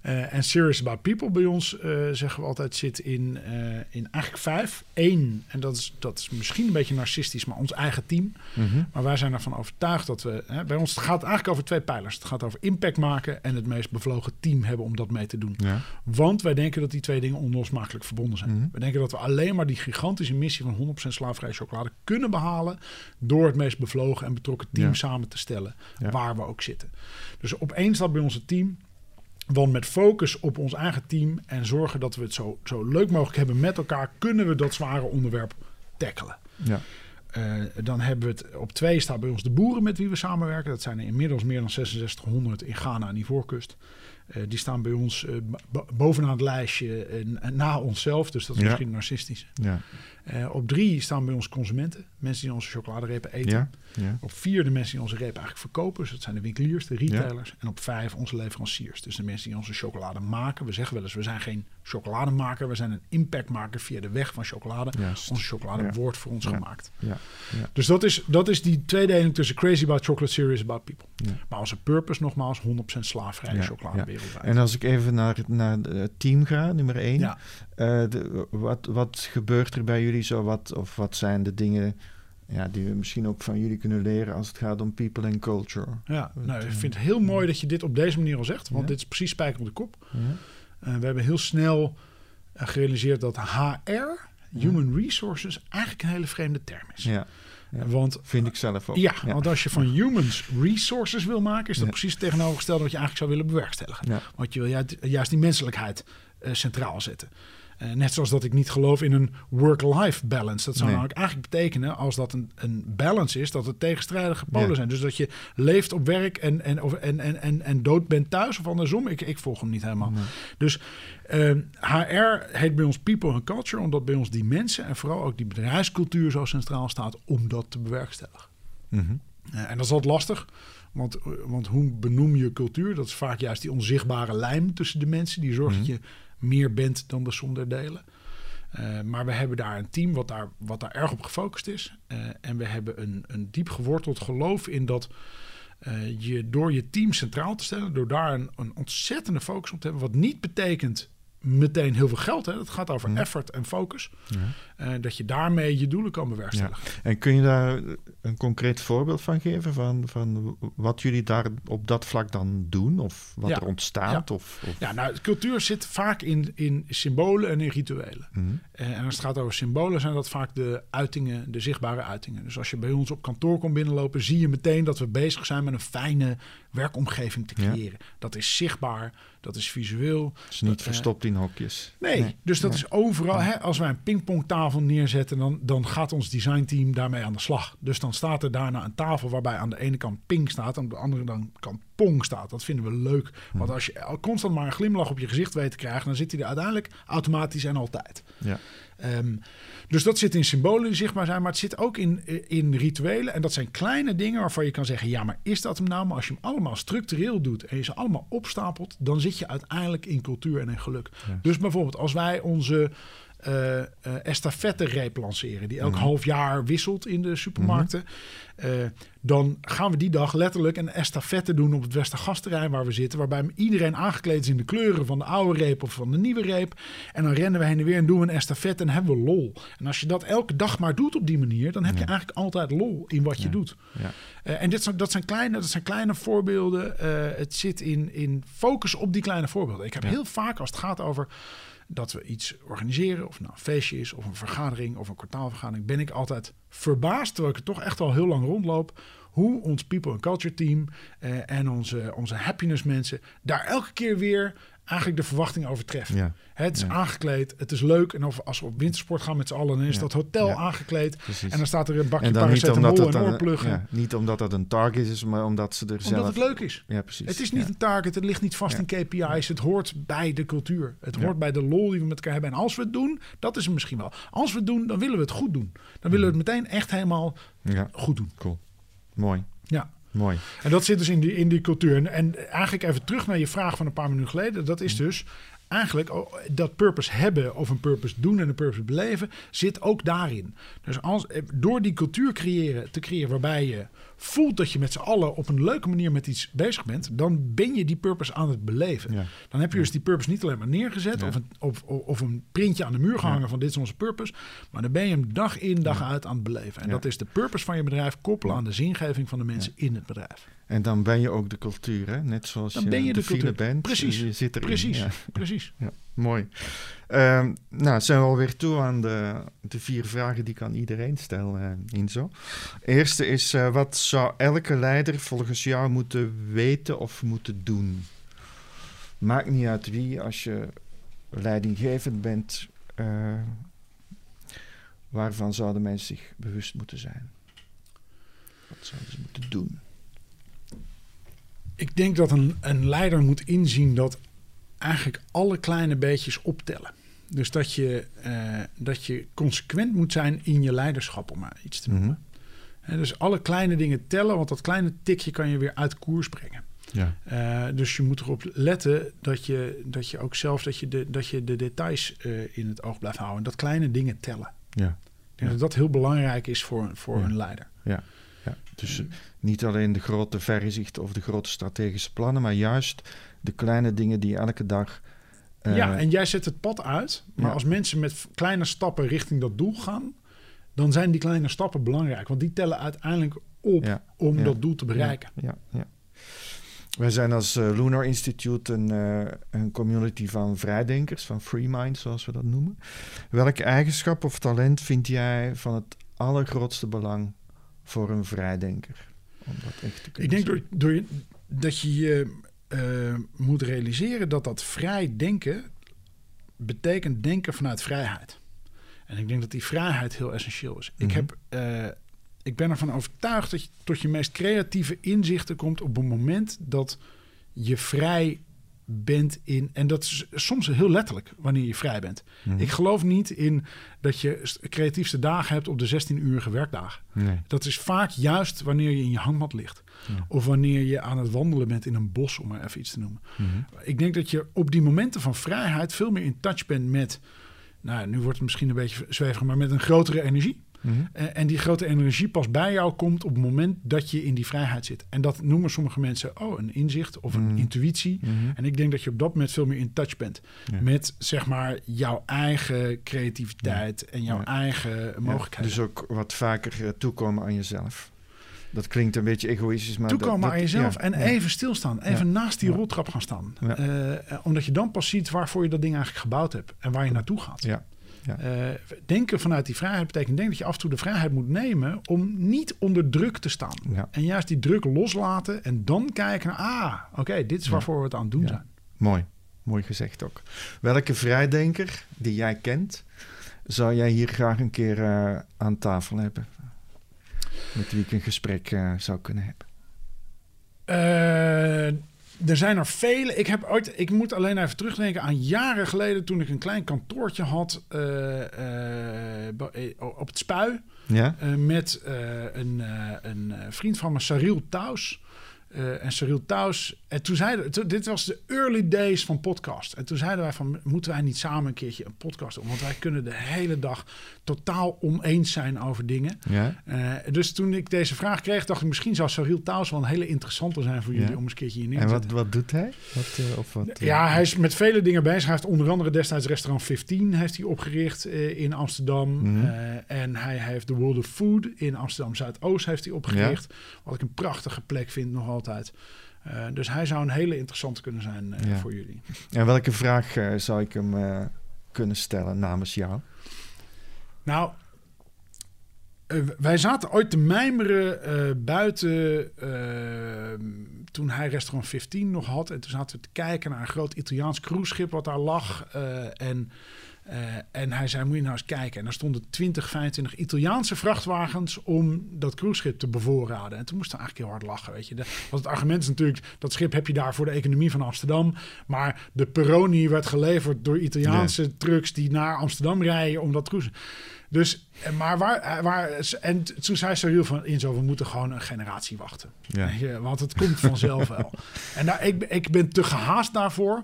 Eh, en Serious About People bij ons, eh, zeggen we altijd, zit in, eh, in eigenlijk vijf. Eén, en dat is, dat is misschien een beetje narcistisch, maar ons eigen team. mhm, Maar wij zijn ervan overtuigd dat we... Hè, bij ons het gaat eigenlijk over twee pijlers. Het gaat over impact maken en het meest bevlogen team hebben om dat mee te doen. ja, Want wij denken dat die twee dingen onlosmakelijk verbonden zijn. Mhm. We denken dat we alleen maar die gigantische missie van 100% slaafvrije chocolade kunnen behalen door het meest bevlogen en betrokken team Ja. samen te stellen, Ja. waar we ook zitten. Dus op één staat bij ons het team. Want met focus op ons eigen team en zorgen dat we het zo, zo leuk mogelijk hebben met elkaar, kunnen we dat zware onderwerp tackelen. Ja. Uh, dan hebben we het op twee staat bij ons de boeren met wie we samenwerken. Dat zijn er inmiddels meer dan 6600 in Ghana en Ivoorkust. Uh, die staan bij ons uh, bovenaan het lijstje na onszelf. Dus dat is Ja. misschien narcistisch. Ja. op drie staan bij ons consumenten. Mensen die onze chocoladerepen eten. Ja. Op vier de mensen die onze repen eigenlijk verkopen. Dus dat zijn de winkeliers, de retailers. En op vijf onze leveranciers. Dus de mensen die onze chocolade maken. We zeggen wel eens, we zijn geen chocolademaker. We zijn een impactmaker via de weg van chocolade. Onze chocolade wordt voor ons gemaakt. Ja. Ja. Dus dat is, dat is die tweedeling tussen crazy about chocolate, serious about people. Maar onze purpose nogmaals 100% slaafvrije chocolade. Wereldwijd. En als ik even naar, naar het team ga, nummer één. Ja. eh, de, wat, wat gebeurt er bij jullie zo? Wat, of wat zijn de dingen ja, die we misschien ook van jullie kunnen leren als het gaat om people and culture? Ja, nou, ik eh, vind het heel mooi dat je dit op deze manier al zegt. Want Ja. dit is precies spijker op de kop. Ja. Eh, we hebben heel snel gerealiseerd dat HR, Human Resources, eigenlijk een hele vreemde term is. ja, ja. Want vind ik zelf ook. ja, want als je van humans resources wil maken, is dat Ja. precies het tegenovergestelde wat je eigenlijk zou willen bewerkstelligen. Want je wil juist, juist die menselijkheid eh, centraal zetten. Eh, net zoals dat ik niet geloof in een work-life balance. Dat zou Nee. namelijk eigenlijk betekenen, als dat een, een balance is, dat het tegenstrijdige polen Ja. zijn. Dus dat je leeft op werk en, en, of, en, en, en, en dood bent thuis of andersom. Ik, ik volg hem niet helemaal. Nee. Dus HR heet bij ons people and culture, omdat bij ons die mensen en vooral ook die bedrijfscultuur zo centraal staat om dat te bewerkstelligen. Mhm. Eh, en dat is altijd lastig. Want, eh, want hoe benoem je cultuur? Dat is vaak juist die onzichtbare lijm tussen de mensen. Die zorgt dat je meer bent dan de som delen. Eh, maar we hebben daar een team wat daar, wat daar erg op gefocust is. Eh, en we hebben een, een diep geworteld geloof in dat eh, je door je team centraal te stellen, door daar een, een ontzettende focus op te hebben, wat niet betekent meteen heel veel geld. Hè. Het gaat over effort en focus. Ja. Eh, dat je daarmee je doelen kan bewerkstelligen. En kun je daar een concreet voorbeeld van geven? Van, van wat jullie daar op dat vlak dan doen? Of wat Ja. er ontstaat? Of, of... Ja, nou, cultuur zit vaak in, in symbolen en in rituelen. Mhm. Eh, En als het gaat over symbolen, zijn dat vaak de uitingen, de zichtbare uitingen. Dus als je bij ons op kantoor komt binnenlopen, zie je meteen dat we bezig zijn met een fijne werkomgeving te Ja. creëren. Dat is zichtbaar, dat is visueel. Het is niet eh, verstopt in hokjes. Nee, dus dat nee. is overal. Hè, als wij een pingpongtafel neerzetten, dan, dan gaat ons designteam daarmee aan de slag. Dus dan staat er daarna een tafel waarbij aan de ene kant ping staat en aan de andere dan kant pong staat. Dat vinden we leuk. Want als je al constant maar een glimlach op je gezicht weet te krijgen, dan zit hij er uiteindelijk automatisch en altijd. Ja. Ehm, dus dat zit in symbolen die zichtbaar zijn, maar het zit ook in, in rituelen. En dat zijn kleine dingen waarvan je kan zeggen: ja, maar is dat hem nou? Maar als je hem allemaal structureel doet en je ze allemaal opstapelt, dan zit je uiteindelijk in cultuur en in geluk. Dus bijvoorbeeld, als wij onze eh eh estafette-reep lanceren, die elk half jaar wisselt in de supermarkten, eh, dan gaan we die dag letterlijk een estafette doen op het Westergasterrein waar we zitten, waarbij iedereen aangekleed is in de kleuren van de oude reep of van de nieuwe reep. En dan rennen we heen en weer en doen we een estafette en hebben we lol. En als je dat elke dag maar doet op die manier, dan heb je eigenlijk altijd lol in wat je doet. Ja. En dit zijn, dat, zijn kleine, dat zijn kleine voorbeelden. Het zit in, in focus op die kleine voorbeelden. Ik heb heel vaak als het gaat over dat we iets organiseren, of nou een feestje is, of een vergadering, of een kwartaalvergadering, ben ik altijd verbaasd, terwijl ik er toch echt al heel lang rondloop, hoe ons people and culture team eh, en onze, onze happiness mensen daar elke keer weer eigenlijk de verwachtingen overtreffen. Ja. Het is Ja. aangekleed, het is leuk. En of, als we op wintersport gaan met z'n allen, dan is Ja. dat hotel aangekleed. Precies. En dan staat er een bakje En dan niet omdat, paracetamol het en oorpluggen. ja, niet omdat dat een target is, maar omdat ze er zelf... Omdat het leuk is. Ja, precies. Het is niet een target, het ligt niet vast in KPI's. Het hoort bij de cultuur. Het hoort bij de lol die we met elkaar hebben. En als we het doen, dat is het misschien wel. Als we het doen, dan willen we het goed doen. Dan willen we het meteen echt helemaal Ja, goed doen. cool. Mooi, Ja. Mooi. En dat zit dus in die, in die cultuur. En, en eigenlijk even terug naar je vraag van een paar minuten geleden. Dat is dus eigenlijk oh, dat purpose hebben of een purpose doen en een purpose beleven zit ook daarin. Dus als, eh, door die cultuur creëren, te creëren waarbij je voelt dat je met z'n allen op een leuke manier met iets bezig bent, dan ben je die purpose aan het beleven. Ja. Dan heb je dus die purpose niet alleen maar neergezet Ja. of, een, of, of, een printje aan de muur gehangen van dit is onze purpose, maar dan ben je hem dag in dag uit aan het beleven. En dat is de purpose van je bedrijf koppelen aan de zingeving van de mensen in het bedrijf. En dan ben je ook de cultuur, hè? Net zoals Dan je ben je de file cultuur. bent. Precies. Je zit erin. Precies, Ja. precies. Ja, mooi. Ehm, nou, zijn we alweer toe aan de, de vier vragen die ik aan iedereen stel, eh Inzo. Eerste is, eh, wat zou elke leider volgens jou moeten weten of moeten doen? maakt niet uit wie, als je leidinggevend bent, uh, waarvan zouden mensen zich bewust moeten zijn? Wat zouden ze moeten doen? Ik denk dat een, een leider moet inzien dat eigenlijk alle kleine beetjes optellen. Dus dat je, uh, dat je consequent moet zijn in je leiderschap, om maar iets te noemen. Mm dus alle kleine dingen tellen, want dat kleine tikje kan je weer uit koers brengen. Ja. Uh, dus je moet erop letten dat je, dat je ook zelf dat je de, dat je de details uh, in het oog blijft houden. En dat kleine dingen tellen. Ja. Ik denk ja. dat dat heel belangrijk is voor, voor ja. een leider. Ja. Dus niet alleen de grote vergezichten of de grote strategische plannen, maar juist de kleine dingen die elke dag. Uh, ja, en jij zet het pad uit. Maar als mensen met kleine stappen richting dat doel gaan, dan zijn die kleine stappen belangrijk. Want die tellen uiteindelijk op ja, om ja, dat doel te bereiken. Ja, ja, Wij zijn als uh, Lunar Institute een, uh, een community van vrijdenkers, van free minds zoals we dat noemen. Welke eigenschap of talent vind jij van het allergrootste belang voor een vrijdenker? Om dat echt te Ik denk door, door, dat je je uh, moet realiseren dat dat vrij denken betekent denken vanuit vrijheid. En ik denk dat die vrijheid heel essentieel is. Ik, heb, uh, ik ben ervan overtuigd dat je tot je meest creatieve inzichten komt op het moment dat je vrij bent in. En dat is soms heel letterlijk wanneer je vrij bent. Mm-hmm. Ik geloof niet in dat je creatiefste dagen hebt op de 16-urige werkdagen. Nee. Dat is vaak juist wanneer je in je hangmat ligt. Ja. Of wanneer je aan het wandelen bent in een bos, om maar even iets te noemen. Mm-hmm. Ik denk dat je op die momenten van vrijheid veel meer in touch bent met nou, nu wordt het misschien een beetje zweverig, maar met een grotere energie. Mm-hmm. Uh, en die grote energie pas bij jou komt op het moment dat je in die vrijheid zit. En dat noemen sommige mensen, oh, een inzicht of een Mm. intuïtie. Mm-hmm. En ik denk dat je op dat moment veel meer in touch bent Ja. met, zeg maar, jouw eigen creativiteit en jouw Ja. eigen mogelijkheden. Dus ook wat vaker uh, toekomen aan jezelf. Dat klinkt een beetje egoïstisch, maar... Toekomen dat, dat, aan jezelf ja, en ja. even stilstaan. Even Ja. naast die roltrap gaan staan. Uh, omdat je dan pas ziet waarvoor je dat ding eigenlijk gebouwd hebt. En waar je naartoe gaat. Ja. Ja. Uh, denken vanuit die vrijheid betekent denk dat je af en toe de vrijheid moet nemen om niet onder druk te staan. Ja. En juist die druk loslaten en dan kijken naar, ah, oké, dit is waarvoor we het aan het doen zijn. Mooi. Mooi gezegd ook. Welke vrijdenker die jij kent, zou jij hier graag een keer uh, aan tafel hebben? Met wie ik een gesprek uh, zou kunnen hebben? Er zijn er vele. Ik, heb ooit, ik moet alleen even terugdenken aan jaren geleden toen ik een klein kantoortje had uh, op het Spui. Ja? met een, een, vriend van me, Cyril Taus. Uh, en Cyril Taus. En toen zeiden to, dit was de early days van podcast. En toen zeiden wij van moeten wij niet samen een keertje een podcast doen? Want wij kunnen de hele dag totaal oneens zijn over dingen. Ja. Uh, dus toen ik deze vraag kreeg, dacht ik misschien zou Cyril Taus wel een hele interessante zijn voor jullie ja. om eens een keertje hier neer te En wat, wat doet hij? Wat, uh, of wat, ja, hij is met vele dingen bezig. Hij heeft onder andere destijds restaurant 15 heeft hij opgericht in Amsterdam. Mm-hmm. en hij heeft The World of Food in Amsterdam Zuidoost heeft hij opgericht. Ja. Wat ik een prachtige plek vind nog altijd. Uh, dus hij zou een hele interessante kunnen zijn uh, ja. voor jullie. En welke vraag uh, zou ik hem kunnen stellen namens jou? Nou, wij zaten ooit te mijmeren buiten toen hij restaurant 15 nog had. En toen zaten we te kijken naar een groot Italiaans cruiseschip wat daar lag. en Uh, en hij zei, moet je nou eens kijken. En daar stonden 20, 25 Italiaanse vrachtwagens om dat cruiseschip te bevoorraden. En toen moesten we eigenlijk heel hard lachen, weet je. De, want het argument is natuurlijk, dat schip heb je daar voor de economie van Amsterdam. Maar de Peroni werd geleverd door Italiaanse nee. trucks die naar Amsterdam rijden om dat cruise. Dus, maar waar, waar en toen zei Cyril van Inzo, we moeten gewoon een generatie wachten. Ja. Je, want het komt vanzelf wel. En daar, ik, ik ben te gehaast daarvoor.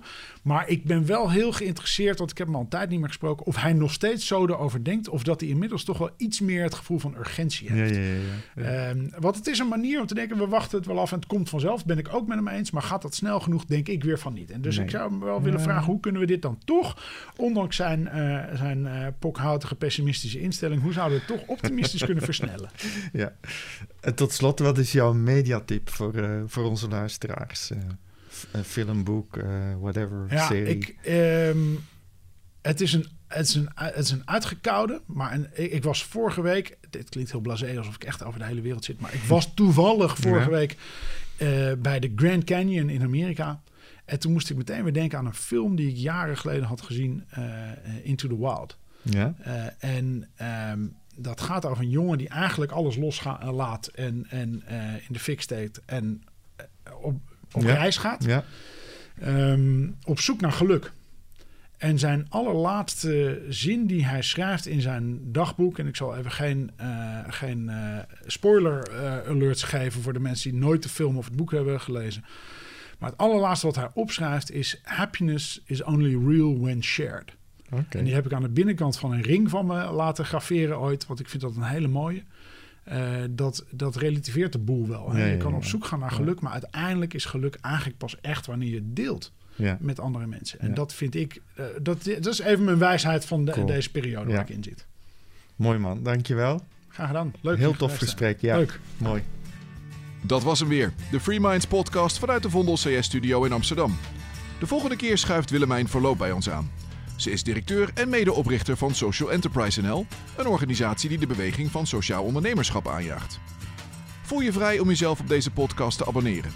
Maar ik ben wel heel geïnteresseerd, want ik heb hem al een tijd niet meer gesproken, of hij nog steeds zo erover denkt. Of dat hij inmiddels toch wel iets meer het gevoel van urgentie heeft. Ja, ja, ja, um, want het is een manier om te denken, we wachten het wel af en het komt vanzelf. Ben ik ook met hem eens. Maar gaat dat snel genoeg, denk ik weer van niet. En dus nee. ik zou hem wel willen vragen, hoe kunnen we dit dan toch, ondanks zijn, uh, zijn uh, pokhoutige pessimistische instelling, hoe zouden we het toch optimistisch kunnen versnellen? Ja. En tot slot, wat is jouw mediatip voor, uh, voor onze luisteraars? een film, boek, uh, whatever, ja, serie? Ik, um, het, is een, het, is een, het is een uitgekoude, maar een, ik, ik, was vorige week... Dit klinkt heel blasé, alsof ik echt over de hele wereld zit... maar ik was toevallig vorige ja. week uh, bij de Grand Canyon in Amerika. En toen moest ik meteen weer denken aan een film die ik jaren geleden had gezien, uh, Into the Wild. Ja. Uh, en um, dat gaat over een jongen die eigenlijk alles loslaat en, en uh, in de fik steekt en op, op Ja. reis gaat. Ja. Ehm, op zoek naar geluk. En zijn allerlaatste zin die hij schrijft in zijn dagboek... en ik zal even geen, eh, geen eh, spoiler eh, alerts geven... voor de mensen die nooit de film of het boek hebben gelezen. Maar het allerlaatste wat hij opschrijft is... happiness is only real when shared. Oké. En die heb ik aan de binnenkant van een ring van me laten graveren ooit... want ik vind dat een hele mooie. Eh, dat, dat relativeert de boel wel. je ja, kan op zoek gaan naar Ja. geluk... maar uiteindelijk is geluk eigenlijk pas echt wanneer je het deelt Ja. met andere mensen. En Ja. dat vind ik, eh, dat, dat is even mijn wijsheid van de, Cool. deze periode Ja. waar ik in zit. Mooi man, dankjewel. Graag gedaan. Leuk. Heel tof gesprek. Ja, Leuk. mooi. Dat was hem weer, de Free Minds podcast vanuit de Vondel CS Studio in Amsterdam. De volgende keer schuift Willemijn Verloop bij ons aan. Ze is directeur en medeoprichter van Social Enterprise NL, een organisatie die de beweging van sociaal ondernemerschap aanjaagt. Voel je vrij om jezelf op deze podcast te abonneren.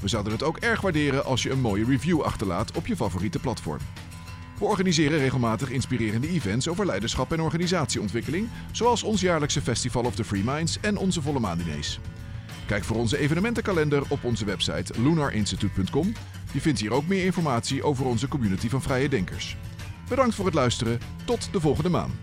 We zouden het ook erg waarderen als je een mooie review achterlaat op je favoriete platform. We organiseren regelmatig inspirerende events over leiderschap en organisatieontwikkeling, zoals ons jaarlijkse Festival of the Free Minds en onze volle maandiners. Kijk voor onze evenementenkalender op onze website lunarinstitute.com. Je vindt hier ook meer informatie over onze community van vrije denkers. Bedankt voor het luisteren. Tot de volgende maand.